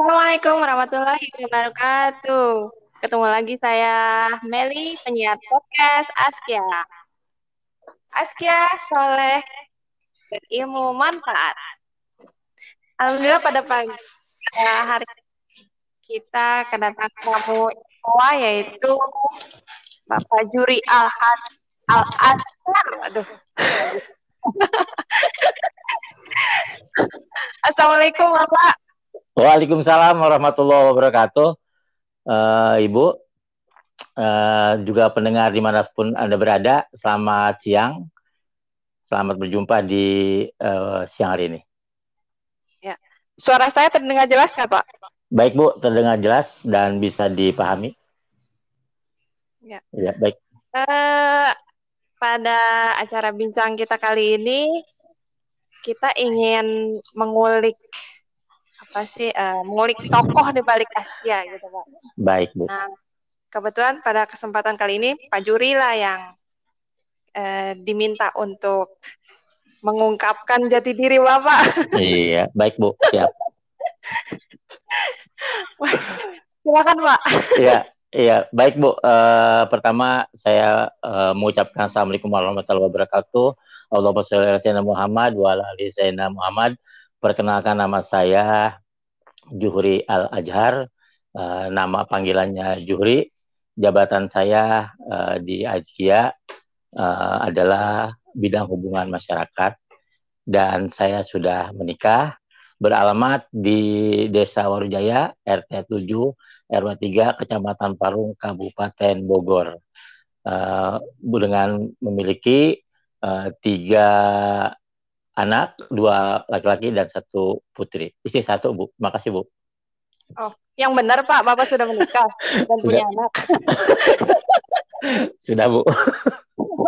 Assalamualaikum warahmatullahi wabarakatuh. Ketemu lagi saya Meli, penyiar podcast Askia. Askia Soleh berilmu manfaat. Alhamdulillah pada pagi hari kita kedatangan tamu istimewa yaitu Bapak Juri Al Has Al Asgar. Aduh. Assalamualaikum Bapak. Waalaikumsalam warahmatullahi wabarakatuh, uh, Ibu. Uh, juga pendengar di mana pun Anda berada, selamat siang. Selamat berjumpa di uh, siang hari ini. Ya. Suara saya terdengar jelas nggak Pak? Baik Bu, terdengar jelas dan bisa dipahami. Ya, ya baik. Uh, pada acara bincang kita kali ini, kita ingin mengulik apa sih uh, mengulik tokoh di balik Asia gitu pak. Baik bu. Nah kebetulan pada kesempatan kali ini Pak Juri lah yang uh, diminta untuk mengungkapkan jati diri bapak. Iya baik bu siap. Silakan pak. Iya Iya, baik Bu. Uh, pertama saya uh, mengucapkan Assalamualaikum warahmatullahi wabarakatuh. Allahumma sholli ala Muhammad wa ala ali Muhammad. Perkenalkan nama saya Juhri Al Ajhar, uh, nama panggilannya Juhri. Jabatan saya uh, di Ajkia uh, adalah bidang hubungan masyarakat. Dan saya sudah menikah beralamat di Desa Warujaya RT 7 RW 3 Kecamatan Parung Kabupaten Bogor. Uh, dengan memiliki uh, tiga anak, dua laki-laki dan satu putri. Istri satu, Bu. Makasih, Bu. Oh, yang benar, Pak. Bapak sudah menikah dan punya anak. sudah, Bu.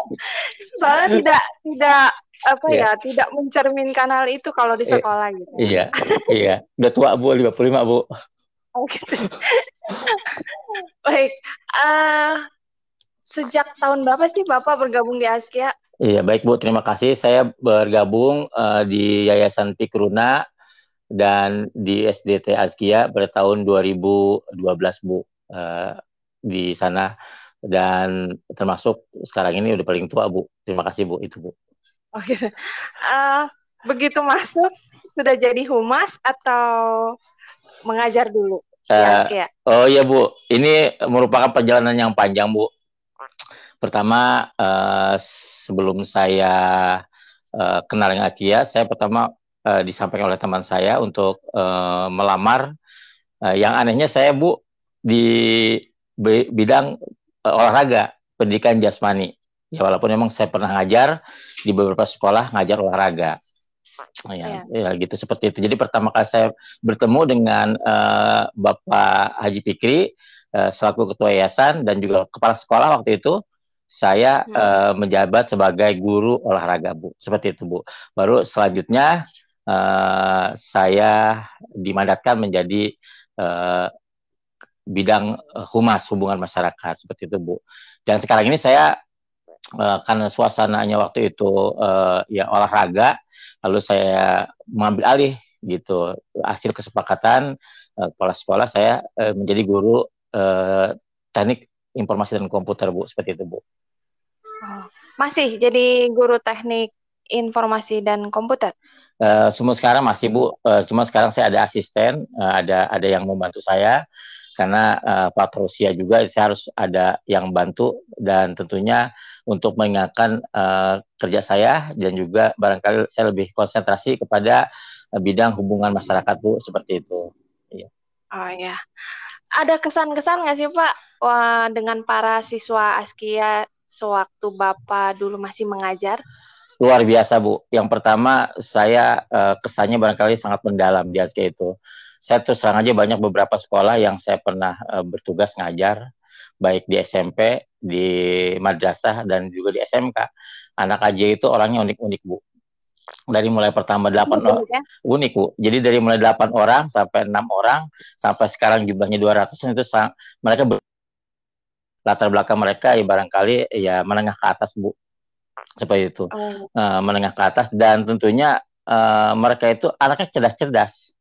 Soalnya tidak tidak apa ya, ya tidak mencerminkan hal itu kalau di iya. sekolah gitu. Iya, iya. Udah tua, Bu, 55, Bu. Oh, gitu. Baik. Uh, sejak tahun berapa sih Bapak bergabung di Askia? Iya, baik Bu. Terima kasih. Saya bergabung uh, di Yayasan Pikruna dan di SDT Azkia pada tahun 2012 Bu uh, di sana dan termasuk sekarang ini udah paling tua Bu. Terima kasih Bu itu Bu. Oke. Uh, begitu masuk sudah jadi humas atau mengajar dulu? Uh, oh iya Bu, ini merupakan perjalanan yang panjang Bu Pertama, uh, sebelum saya uh, kenal dengan Acia, saya pertama uh, disampaikan oleh teman saya untuk uh, melamar. Uh, yang anehnya saya bu di bidang uh, olahraga, pendidikan jasmani. Ya walaupun memang saya pernah ngajar di beberapa sekolah ngajar olahraga. Ya, ya. ya gitu seperti itu. Jadi pertama kali saya bertemu dengan uh, Bapak Haji Fikri uh, selaku ketua yayasan dan juga kepala sekolah waktu itu saya hmm. uh, menjabat sebagai guru olahraga Bu. Seperti itu Bu. Baru selanjutnya uh, saya dimandatkan menjadi uh, bidang humas hubungan masyarakat seperti itu Bu. Dan sekarang ini saya uh, karena suasananya waktu itu uh, ya olahraga, lalu saya mengambil alih gitu hasil kesepakatan uh, kepala sekolah saya uh, menjadi guru uh, teknik informasi dan komputer Bu seperti itu Bu. Oh, masih jadi guru teknik informasi dan komputer? Uh, semua sekarang masih Bu, uh, cuma sekarang saya ada asisten, uh, ada ada yang membantu saya karena uh, Pak Rusia juga saya harus ada yang bantu dan tentunya untuk mengingatkan uh, kerja saya dan juga barangkali saya lebih konsentrasi kepada uh, bidang hubungan masyarakat Bu seperti itu. Iya. Oh ya, ada kesan-kesan nggak sih Pak Wah, dengan para siswa Askia sewaktu Bapak dulu masih mengajar? Luar biasa, Bu. Yang pertama, saya uh, kesannya barangkali sangat mendalam di ASK itu. Saya terus terang aja banyak beberapa sekolah yang saya pernah uh, bertugas ngajar, baik di SMP, di madrasah, dan juga di SMK. Anak AJ itu orangnya unik-unik, Bu. Dari mulai pertama delapan orang, ya? unik, Bu. Jadi dari mulai delapan orang sampai enam orang, sampai sekarang jumlahnya 200, itu sang, mereka latar belakang mereka ya barangkali ya menengah ke atas bu seperti itu oh. uh, menengah ke atas dan tentunya uh, mereka itu anaknya cerdas-cerdas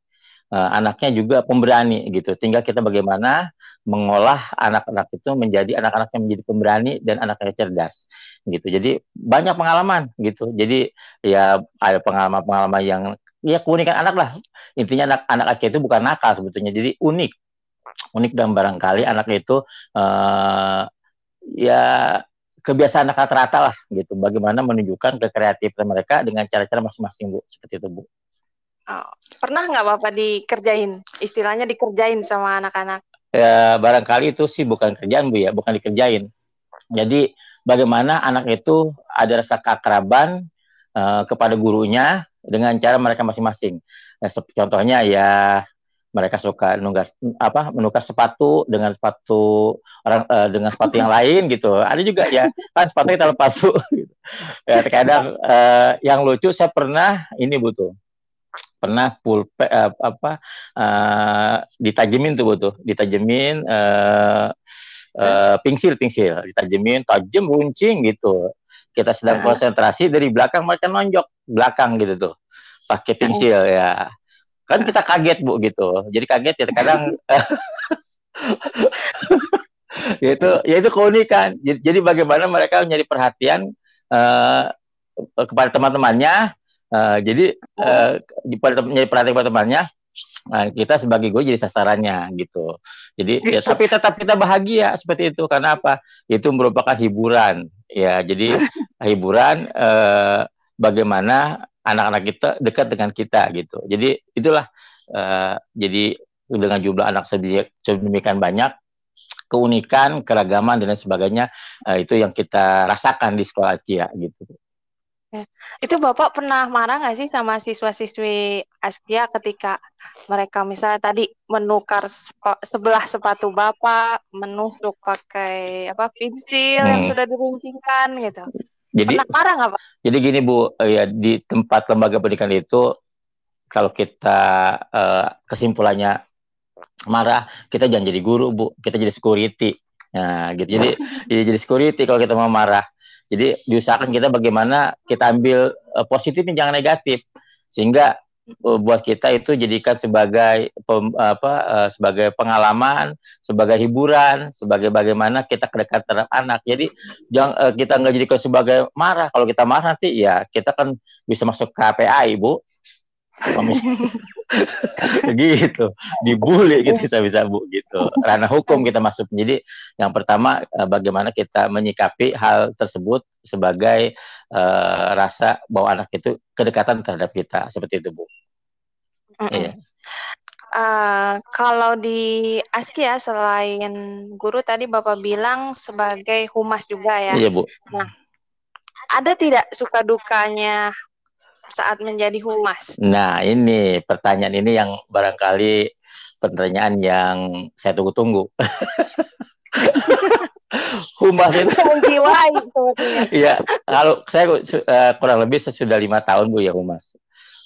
uh, anaknya juga pemberani gitu. Tinggal kita bagaimana mengolah anak-anak itu menjadi anak-anak yang menjadi pemberani dan anak-anak cerdas gitu. Jadi banyak pengalaman gitu. Jadi ya ada pengalaman-pengalaman yang ya keunikan anak lah. Intinya anak anak Aceh itu bukan nakal sebetulnya. Jadi unik. Unik dan barangkali anak itu uh, ya kebiasaan anak rata-rata lah gitu. Bagaimana menunjukkan kekreatifan mereka dengan cara-cara masing-masing Bu. Seperti itu Bu. Oh, pernah nggak Bapak dikerjain? Istilahnya dikerjain sama anak-anak? Ya, barangkali itu sih bukan kerjaan Bu ya, bukan dikerjain. Jadi bagaimana anak itu ada rasa keakraban uh, kepada gurunya dengan cara mereka masing-masing. Nah, contohnya ya mereka suka menukar apa menukar sepatu dengan sepatu orang uh, dengan sepatu yang lain gitu. Ada juga ya kan sepatu kita lepas gitu. Ya terkadang uh, yang lucu saya pernah ini butuh pernah pulpe uh, apa uh, ditajemin tuh butuh ditajemin uh, uh, pingsil pingsil. Ditajemin tajam runcing gitu. Kita sedang konsentrasi dari belakang mereka nonjok belakang gitu tuh. Pakai pingsil ya kan kita kaget bu gitu jadi kaget ya kadang itu ya itu keunikan jadi bagaimana mereka menjadi perhatian uh, kepada teman-temannya Uh, jadi uh, di menjadi perhatian teman-temannya Nah, kita sebagai gue jadi sasarannya gitu. Jadi ya tapi tetap kita bahagia seperti itu karena apa? Itu merupakan hiburan ya. Jadi hiburan eh, bagaimana anak-anak kita dekat dengan kita gitu. Jadi itulah eh, jadi dengan jumlah anak sedemikian banyak keunikan, keragaman dan lain sebagainya eh, itu yang kita rasakan di sekolah Kia gitu. Ya. Itu Bapak pernah marah nggak sih sama siswa-siswi Askia ketika mereka misalnya tadi menukar sepa, sebelah sepatu Bapak, menusuk pakai apa pensil hmm. yang sudah diruncingkan gitu. Jadi pernah marah nggak Pak? Jadi gini Bu, ya di tempat lembaga pendidikan itu kalau kita uh, kesimpulannya marah, kita jangan jadi guru Bu, kita jadi security. Nah, gitu. Jadi jadi security kalau kita mau marah jadi diusahakan kita bagaimana kita ambil uh, positifnya jangan negatif sehingga buat kita itu jadikan sebagai pem, apa uh, sebagai pengalaman, sebagai hiburan, sebagai bagaimana kita kedekatan terhadap anak. Jadi jangan uh, kita nggak jadikan sebagai marah. Kalau kita marah nanti ya kita kan bisa masuk KPA Ibu gitu dibully gitu bisa bisa bu gitu ranah hukum kita masuk jadi yang pertama eh, bagaimana kita menyikapi hal tersebut sebagai uh, rasa bahwa anak itu kedekatan terhadap kita seperti itu bu mm -mm. Iya. Uh, kalau di ASKI ya selain guru tadi Bapak bilang sebagai humas juga ya. Iya, Bu. Nah, ada tidak suka dukanya saat menjadi humas? Nah, ini pertanyaan ini yang barangkali pertanyaan yang saya tunggu-tunggu. humas itu menjiwai Iya, kalau saya uh, kurang lebih saya sudah lima tahun bu ya humas.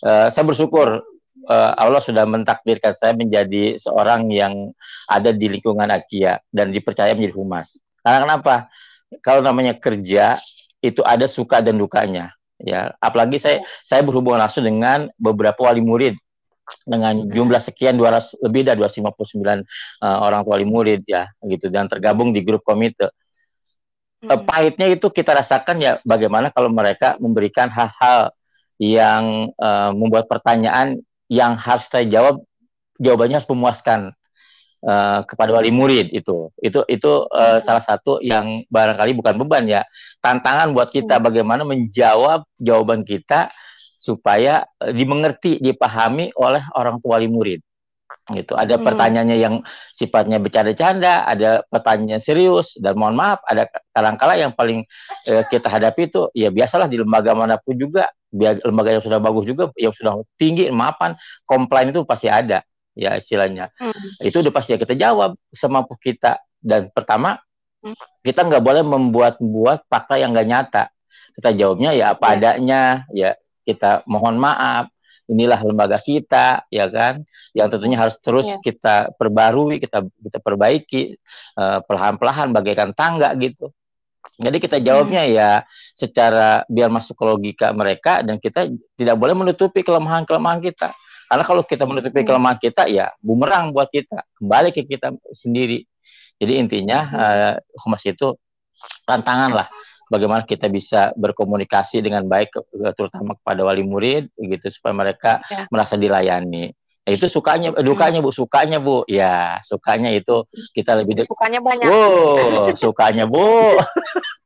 Uh, saya bersyukur uh, Allah sudah mentakdirkan saya menjadi seorang yang ada di lingkungan Akia dan dipercaya menjadi humas. Karena kenapa? Kalau namanya kerja itu ada suka dan dukanya ya apalagi saya saya berhubungan langsung dengan beberapa wali murid. Dengan jumlah sekian 200 lebih dari 259 uh, orang tua wali murid ya gitu. Dan tergabung di grup komite. Hmm. uh, pahitnya itu kita rasakan ya bagaimana kalau mereka memberikan hal-hal yang uh, membuat pertanyaan yang harus saya jawab jawabannya harus memuaskan uh, kepada wali murid itu. Itu itu uh, salah satu yang barangkali bukan beban ya. Tantangan buat kita hmm. bagaimana menjawab jawaban kita supaya uh, dimengerti dipahami oleh orang tua wali murid. Gitu. Ada hmm. pertanyaannya yang sifatnya bercanda-canda ada pertanyaan serius dan mohon maaf ada kadang-kala yang paling eh, kita hadapi itu ya biasalah di lembaga mana pun juga. Lembaga yang sudah bagus juga yang sudah tinggi maafan komplain itu pasti ada ya istilahnya hmm. itu udah pasti ya kita jawab semampu kita dan pertama hmm. kita nggak boleh membuat-buat fakta yang nggak nyata kita jawabnya ya apa ya. adanya ya kita mohon maaf inilah lembaga kita ya kan yang tentunya harus terus ya. kita perbarui kita kita perbaiki uh, perlahan-lahan bagaikan tangga gitu jadi kita jawabnya hmm. ya secara biar masuk ke logika mereka dan kita tidak boleh menutupi kelemahan-kelemahan kita Karena kalau kita menutupi hmm. kelemahan kita, ya bumerang buat kita, kembali ke kita sendiri. Jadi intinya hmm. uh, humas itu tantangan lah bagaimana kita bisa berkomunikasi dengan baik terutama kepada wali murid gitu supaya mereka ya. merasa dilayani Nah, itu sukanya hmm. dukanya Bu sukanya Bu ya sukanya itu kita lebih de- sukanya banyak wow sukanya Bu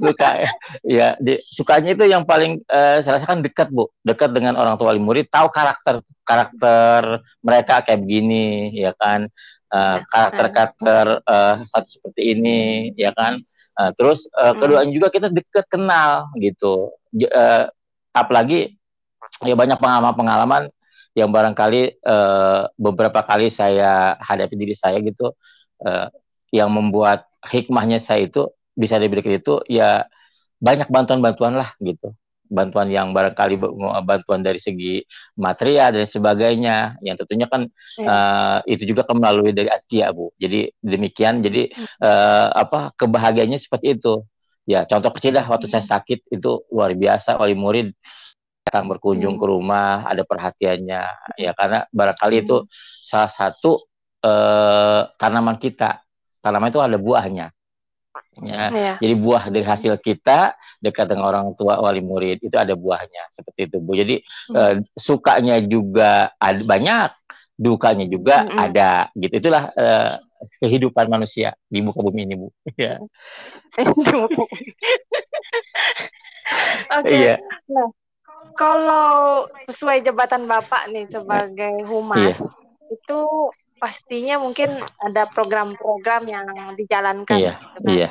suka ya. Di, sukanya itu yang paling uh, saya rasakan dekat Bu. Dekat dengan orang tua wali murid tahu karakter karakter mereka kayak begini ya kan? Uh, karakter-karakter uh, satu seperti ini ya kan? Uh, terus uh, keduanya juga kita dekat kenal gitu. Uh, apalagi ya banyak pengalaman-pengalaman yang barangkali uh, beberapa kali saya hadapi diri saya gitu uh, yang membuat hikmahnya saya itu bisa diberikan itu ya banyak bantuan-bantuan lah gitu bantuan yang barangkali bantuan dari segi material dan sebagainya yang tentunya kan hmm. uh, itu juga kan melalui dari Askia bu jadi demikian jadi uh, apa kebahagiaannya seperti itu ya contoh kecil lah waktu hmm. saya sakit itu luar biasa wali murid datang berkunjung hmm. ke rumah, ada perhatiannya, ya karena barangkali hmm. itu salah satu eh, tanaman kita. Tanaman itu ada buahnya. Ya, ya. Jadi buah dari hasil kita dekat dengan orang tua wali murid itu ada buahnya seperti itu bu. Jadi hmm. eh, sukanya juga ada banyak, dukanya juga hmm. ada gitu. Itulah eh, kehidupan manusia di muka bumi ini bu. Ya. Oke. Okay. Iya. Nah, kalau sesuai jabatan Bapak nih sebagai humas, iya. itu pastinya mungkin ada program-program yang dijalankan. Iya. Gitu kan? Iya.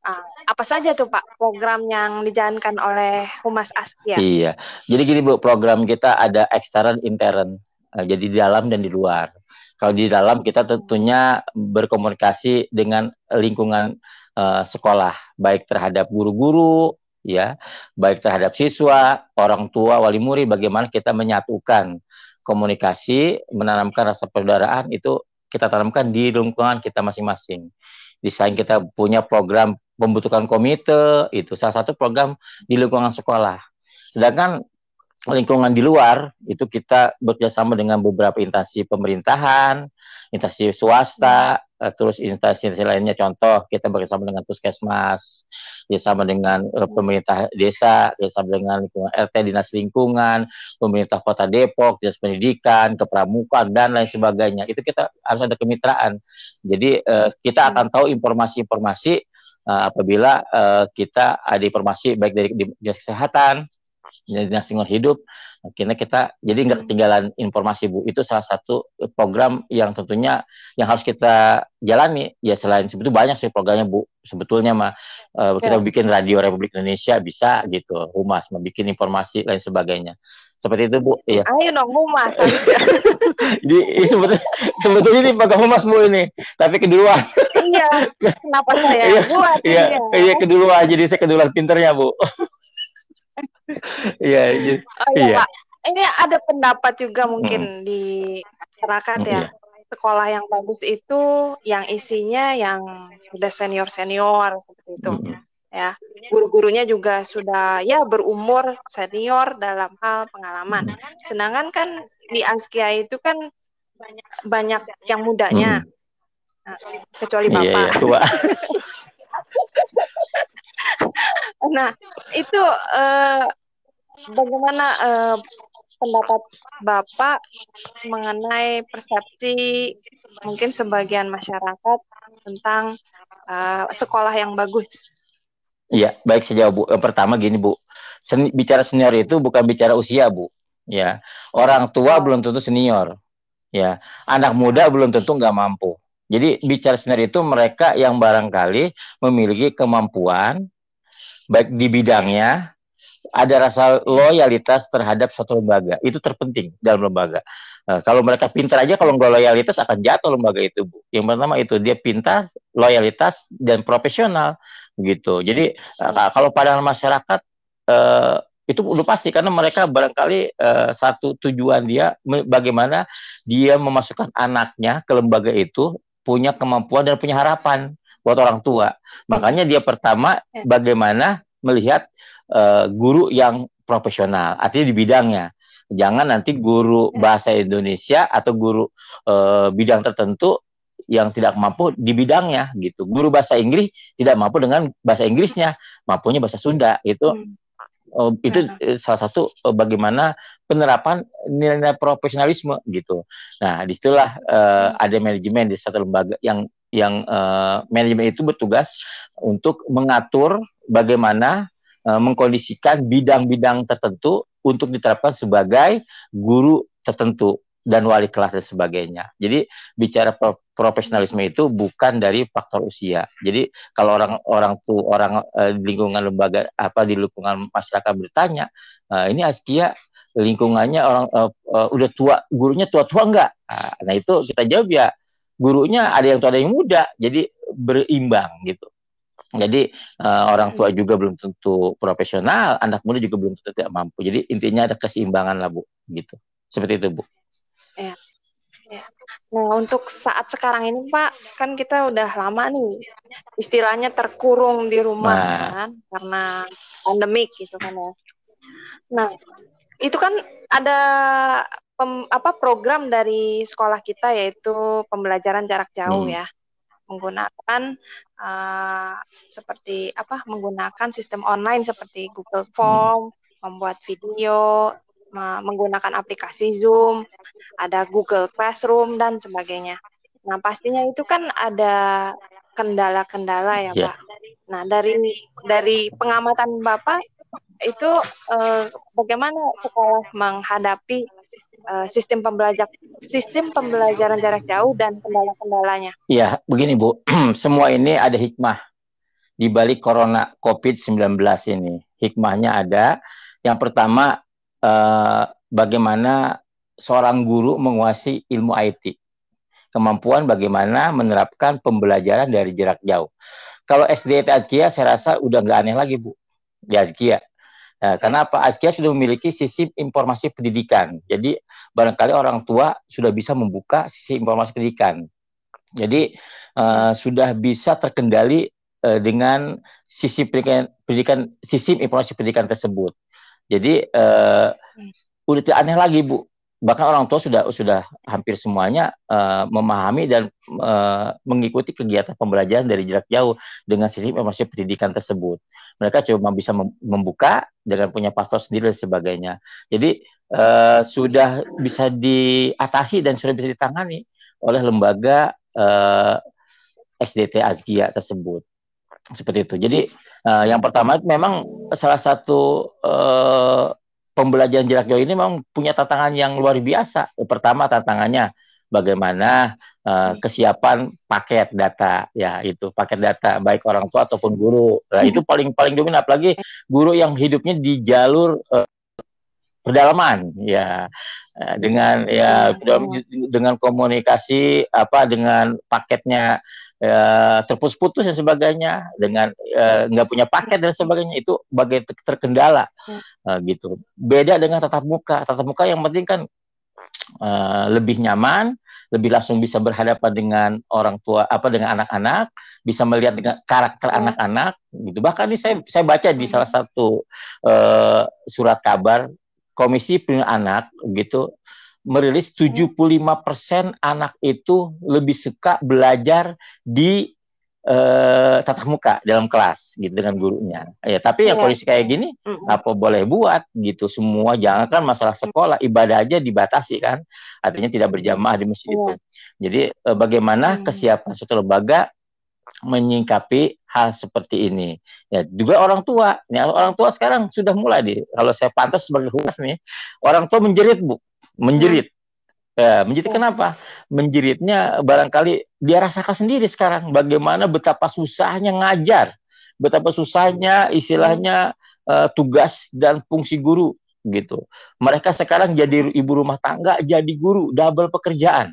Uh, apa saja tuh Pak program yang dijalankan oleh Humas Askia? Iya. Jadi gini Bu, program kita ada ekstern intern. Uh, jadi di dalam dan di luar. Kalau di dalam kita tentunya berkomunikasi dengan lingkungan uh, sekolah, baik terhadap guru-guru, ya baik terhadap siswa, orang tua, wali murid bagaimana kita menyatukan komunikasi, menanamkan rasa persaudaraan itu kita tanamkan di lingkungan kita masing-masing. Di saat kita punya program pembentukan komite, itu salah satu program di lingkungan sekolah. Sedangkan lingkungan di luar itu kita bekerjasama dengan beberapa instansi pemerintahan, instansi swasta, uh, terus instansi-instansi lainnya. Contoh kita bersama dengan puskesmas bersama dengan uh, pemerintah desa bersama dengan lingkungan RT dinas lingkungan pemerintah kota Depok dinas pendidikan kepramukaan dan lain sebagainya. Itu kita harus ada kemitraan. Jadi uh, kita akan tahu informasi-informasi uh, apabila uh, kita ada informasi baik dari dinas kesehatan dinas lingkungan hidup akhirnya kita jadi nggak ketinggalan informasi bu. Itu salah satu program yang tentunya yang harus kita jalani. Ya selain sebetulnya banyak sih programnya bu. Sebetulnya mah uh, kita bikin radio Republik Indonesia bisa gitu humas bikin informasi lain sebagainya. Seperti itu bu. Iya. Ayo dong humas. Jadi sebetulnya sebetulnya ini program humas bu ini. Tapi keduluan iya kenapa saya iya, buat iya, iya keduluan jadi saya keduluan pinternya bu Iya, iya. Oh, iya, iya. Pak. Ini ada pendapat juga mungkin hmm. di masyarakat ya. Iya. Sekolah yang bagus itu yang isinya yang sudah senior-senior seperti itu. Hmm. Ya, guru-gurunya juga sudah ya berumur senior dalam hal pengalaman. Hmm. Sedangkan kan di Askia itu kan banyak banyak yang mudanya. Hmm. Nah, kecuali Bapak. Iya, iya, nah, itu uh, bagaimana uh, pendapat Bapak mengenai persepsi mungkin sebagian masyarakat tentang uh, sekolah yang bagus? Iya, baik saya Bu. Yang pertama gini Bu, Seni, bicara senior itu bukan bicara usia Bu. Ya, orang tua oh. belum tentu senior. Ya, anak muda belum tentu nggak mampu. Jadi bicara senior itu mereka yang barangkali memiliki kemampuan baik di bidangnya ada rasa loyalitas terhadap suatu lembaga itu terpenting dalam lembaga. Nah, kalau mereka pintar aja kalau nggak loyalitas akan jatuh lembaga itu bu. Yang pertama itu dia pintar, loyalitas dan profesional gitu. Jadi uh, kalau pada masyarakat uh, itu udah pasti karena mereka barangkali uh, satu tujuan dia bagaimana dia memasukkan anaknya ke lembaga itu punya kemampuan dan punya harapan buat orang tua. Makanya dia pertama ya. bagaimana melihat uh, guru yang profesional, artinya di bidangnya. Jangan nanti guru bahasa Indonesia atau guru uh, bidang tertentu yang tidak mampu di bidangnya gitu. Guru bahasa Inggris tidak mampu dengan bahasa Inggrisnya, mampunya bahasa Sunda itu hmm. Uh, itu uh, salah satu uh, bagaimana penerapan nilai-nilai profesionalisme gitu. Nah, di situlah uh, ada manajemen di satu lembaga yang yang uh, manajemen itu bertugas untuk mengatur bagaimana uh, mengkondisikan bidang-bidang tertentu untuk diterapkan sebagai guru tertentu dan wali kelas dan sebagainya. Jadi bicara pro profesionalisme itu bukan dari faktor usia. Jadi kalau orang orang tuh orang di lingkungan lembaga apa di lingkungan masyarakat bertanya, uh, ini Askia lingkungannya orang uh, uh, udah tua, gurunya tua-tua enggak? Nah, nah itu kita jawab ya gurunya ada yang tua ada yang muda, jadi berimbang gitu. Jadi uh, orang tua juga belum tentu profesional, anak muda juga belum tentu tidak mampu. Jadi intinya ada keseimbangan lah bu, gitu. Seperti itu bu. Nah untuk saat sekarang ini Pak, kan kita udah lama nih istilahnya terkurung di rumah nah. kan karena pandemik gitu kan ya. Nah itu kan ada pem, apa program dari sekolah kita yaitu pembelajaran jarak jauh hmm. ya menggunakan uh, seperti apa menggunakan sistem online seperti Google Form, hmm. membuat video, menggunakan aplikasi Zoom, ada Google Classroom dan sebagainya. Nah, pastinya itu kan ada kendala-kendala ya, yeah. Pak. Nah, dari dari pengamatan Bapak itu eh, bagaimana sekolah menghadapi uh, sistem pembelajar sistem pembelajaran jarak jauh dan kendala-kendalanya? Iya, begini Bu, semua ini ada hikmah di balik corona COVID-19 ini. Hikmahnya ada. Yang pertama, uh, bagaimana seorang guru menguasai ilmu IT. Kemampuan bagaimana menerapkan pembelajaran dari jarak jauh. Kalau SD Azkia saya rasa udah nggak aneh lagi Bu di Azkia Nah, karena apa? Askia sudah memiliki sisi informasi pendidikan. Jadi barangkali orang tua sudah bisa membuka sisi informasi pendidikan. Jadi uh, sudah bisa terkendali uh, dengan sisi pendidikan, pendidikan sisi informasi pendidikan tersebut. Jadi uh, udah tidak aneh lagi bu bahkan orang tua sudah sudah hampir semuanya uh, memahami dan uh, mengikuti kegiatan pembelajaran dari jarak jauh dengan sistem informasi pendidikan tersebut. Mereka cuma bisa membuka dengan punya paspor sendiri dan sebagainya. Jadi uh, sudah bisa diatasi dan sudah bisa ditangani oleh lembaga uh, SDT Azkia tersebut seperti itu. Jadi uh, yang pertama memang salah satu uh, pembelajaran jarak jauh ini memang punya tantangan yang luar biasa. Pertama tantangannya bagaimana uh, kesiapan paket data ya itu paket data baik orang tua ataupun guru. Nah, itu paling paling dominan apalagi guru yang hidupnya di jalur uh, pedalaman ya dengan ya dengan komunikasi apa dengan paketnya ya, terputus-putus dan sebagainya dengan ya, nggak punya paket dan sebagainya itu bagai terkendala. Uh, gitu. Beda dengan tatap muka. Tatap muka yang penting kan uh, lebih nyaman lebih langsung bisa berhadapan dengan orang tua apa dengan anak-anak bisa melihat dengan karakter anak-anak gitu. Bahkan ini saya saya baca di salah satu uh, surat kabar komisi perlindungan anak gitu merilis 75% anak itu lebih suka belajar di uh, tatap muka dalam kelas gitu dengan gurunya. Ya, tapi yang iya. kondisi kayak gini apa boleh buat gitu semua jangan kan masalah sekolah ibadah aja dibatasi kan. Artinya tidak berjamaah di masjid itu. Iya. Jadi uh, bagaimana kesiapan suatu lembaga menyingkapi hal seperti ini. Ya, juga orang tua. Nih, orang tua sekarang sudah mulai di kalau saya pantas sebagai humas nih, orang tua menjerit, Bu menjerit. Ya, ya menjerit oh. kenapa? Menjeritnya barangkali dia rasakan sendiri sekarang bagaimana betapa susahnya ngajar, betapa susahnya istilahnya uh, tugas dan fungsi guru gitu. Mereka sekarang jadi ibu rumah tangga, jadi guru, double pekerjaan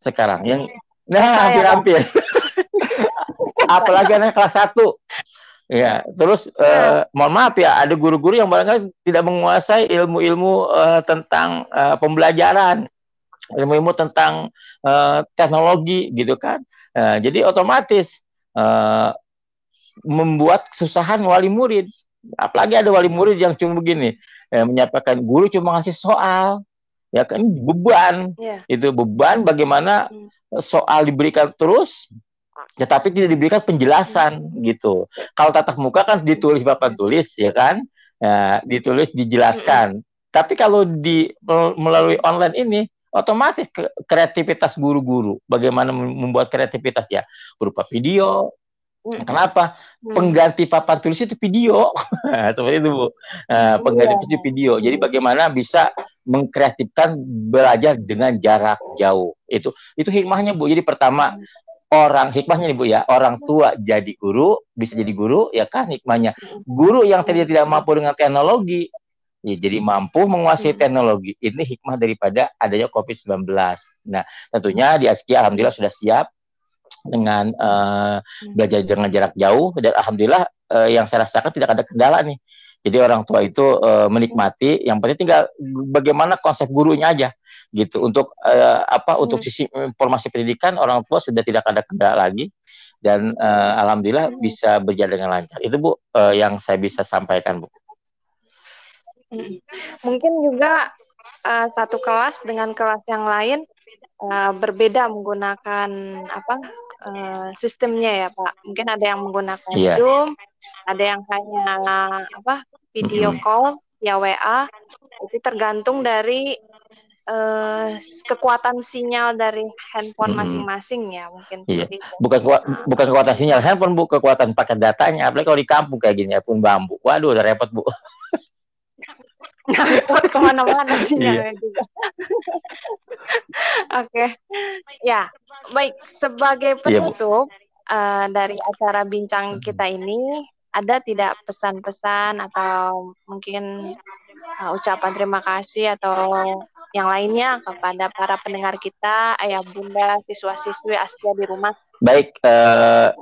sekarang. Yang nah, nah hampir-hampir. Apalagi anak kelas 1 Ya terus uh, mohon maaf ya, ada guru-guru yang barangkali tidak menguasai ilmu-ilmu uh, tentang uh, pembelajaran, ilmu-ilmu tentang uh, teknologi gitu kan. Uh, jadi otomatis uh, membuat kesusahan wali murid. Apalagi ada wali murid yang cuma begini, eh, menyatakan guru cuma ngasih soal, ya kan beban, ya. itu beban bagaimana hmm. soal diberikan terus tetapi tidak diberikan penjelasan gitu kalau tatap muka kan ditulis papan tulis ya kan ya, ditulis dijelaskan tapi kalau di melalui online ini otomatis kreativitas guru-guru bagaimana membuat kreativitas ya berupa video. Kenapa? Hmm. Pengganti papan tulis itu video. Seperti itu, Bu. Nah, pengganti itu video. Jadi bagaimana bisa mengkreatifkan belajar dengan jarak jauh. Itu itu hikmahnya, Bu. Jadi pertama orang hikmahnya nih Bu ya, orang tua jadi guru, bisa jadi guru ya kan hikmahnya. Guru yang tadi tidak mampu dengan teknologi ya jadi mampu menguasai teknologi. Ini hikmah daripada adanya Covid-19. Nah, tentunya di Askia alhamdulillah sudah siap dengan uh, belajar dengan jarak jauh dan alhamdulillah uh, yang saya rasakan tidak ada kendala nih. Jadi orang tua itu uh, menikmati, yang penting tinggal bagaimana konsep gurunya aja gitu. Untuk uh, apa? Untuk hmm. sisi informasi pendidikan orang tua sudah tidak ada kendala lagi dan uh, alhamdulillah hmm. bisa berjalan dengan lancar. Itu Bu uh, yang saya bisa sampaikan Bu. Mungkin juga uh, satu kelas dengan kelas yang lain uh, berbeda menggunakan apa uh, sistemnya ya Pak. Mungkin ada yang menggunakan yeah. Zoom, ada yang hanya apa video mm -hmm. call ya WA. Itu tergantung dari uh, kekuatan sinyal dari handphone masing-masing hmm. ya mungkin. Iya. Bukan kuat, bukan kekuatan sinyal handphone bu, kekuatan paket datanya. Apalagi kalau di kampung kayak gini ya pun bambu. Waduh, udah repot bu. ngangkut ke mana-mana sinyalnya iya. juga. Oke, okay. ya baik sebagai iya, penutup yeah, uh, dari acara bincang kita ini ada tidak pesan-pesan atau mungkin uh, ucapan terima kasih atau yang lainnya kepada para pendengar kita, ayah bunda, siswa-siswi Astia di rumah? Baik, uh,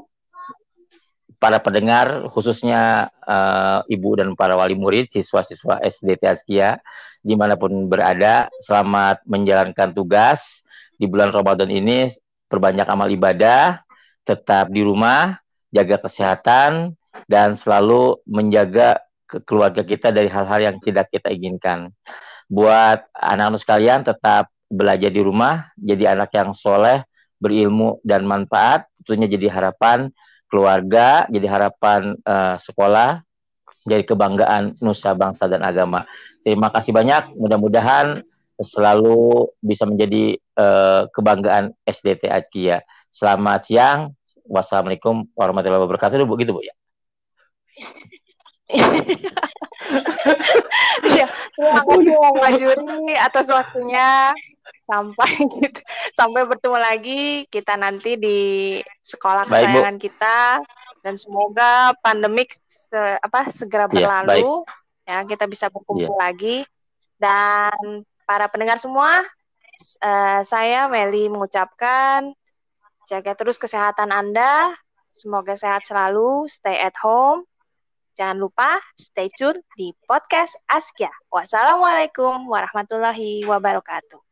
para pendengar, khususnya uh, ibu dan para wali murid, siswa-siswa SDT Askia, di mana pun berada, selamat menjalankan tugas di bulan Ramadan ini. Perbanyak amal ibadah, tetap di rumah, jaga kesehatan, dan selalu menjaga keluarga kita dari hal-hal yang tidak kita inginkan. Buat anak-anak sekalian, tetap belajar di rumah, jadi anak yang soleh, berilmu dan manfaat, tentunya jadi harapan keluarga, jadi harapan uh, sekolah, jadi kebanggaan nusa bangsa dan agama. Terima kasih banyak. Mudah-mudahan selalu bisa menjadi uh, kebanggaan SDT Akia. Selamat siang. Wassalamualaikum warahmatullahi wabarakatuh. Bu gitu Bu ya. Iya, terima kasih Mbak Juri atas waktunya. Sampai gitu, sampai bertemu lagi. Kita nanti di sekolah kesayangan kita. Dan semoga pandemik se, apa segera iya, berlalu. Yeah, ya kita bisa berkumpul yeah. lagi. Dan para pendengar semua uh, saya Meli mengucapkan jaga terus kesehatan Anda. Semoga sehat selalu. Stay at home Jangan lupa stay tune di podcast Askia. Wassalamualaikum warahmatullahi wabarakatuh.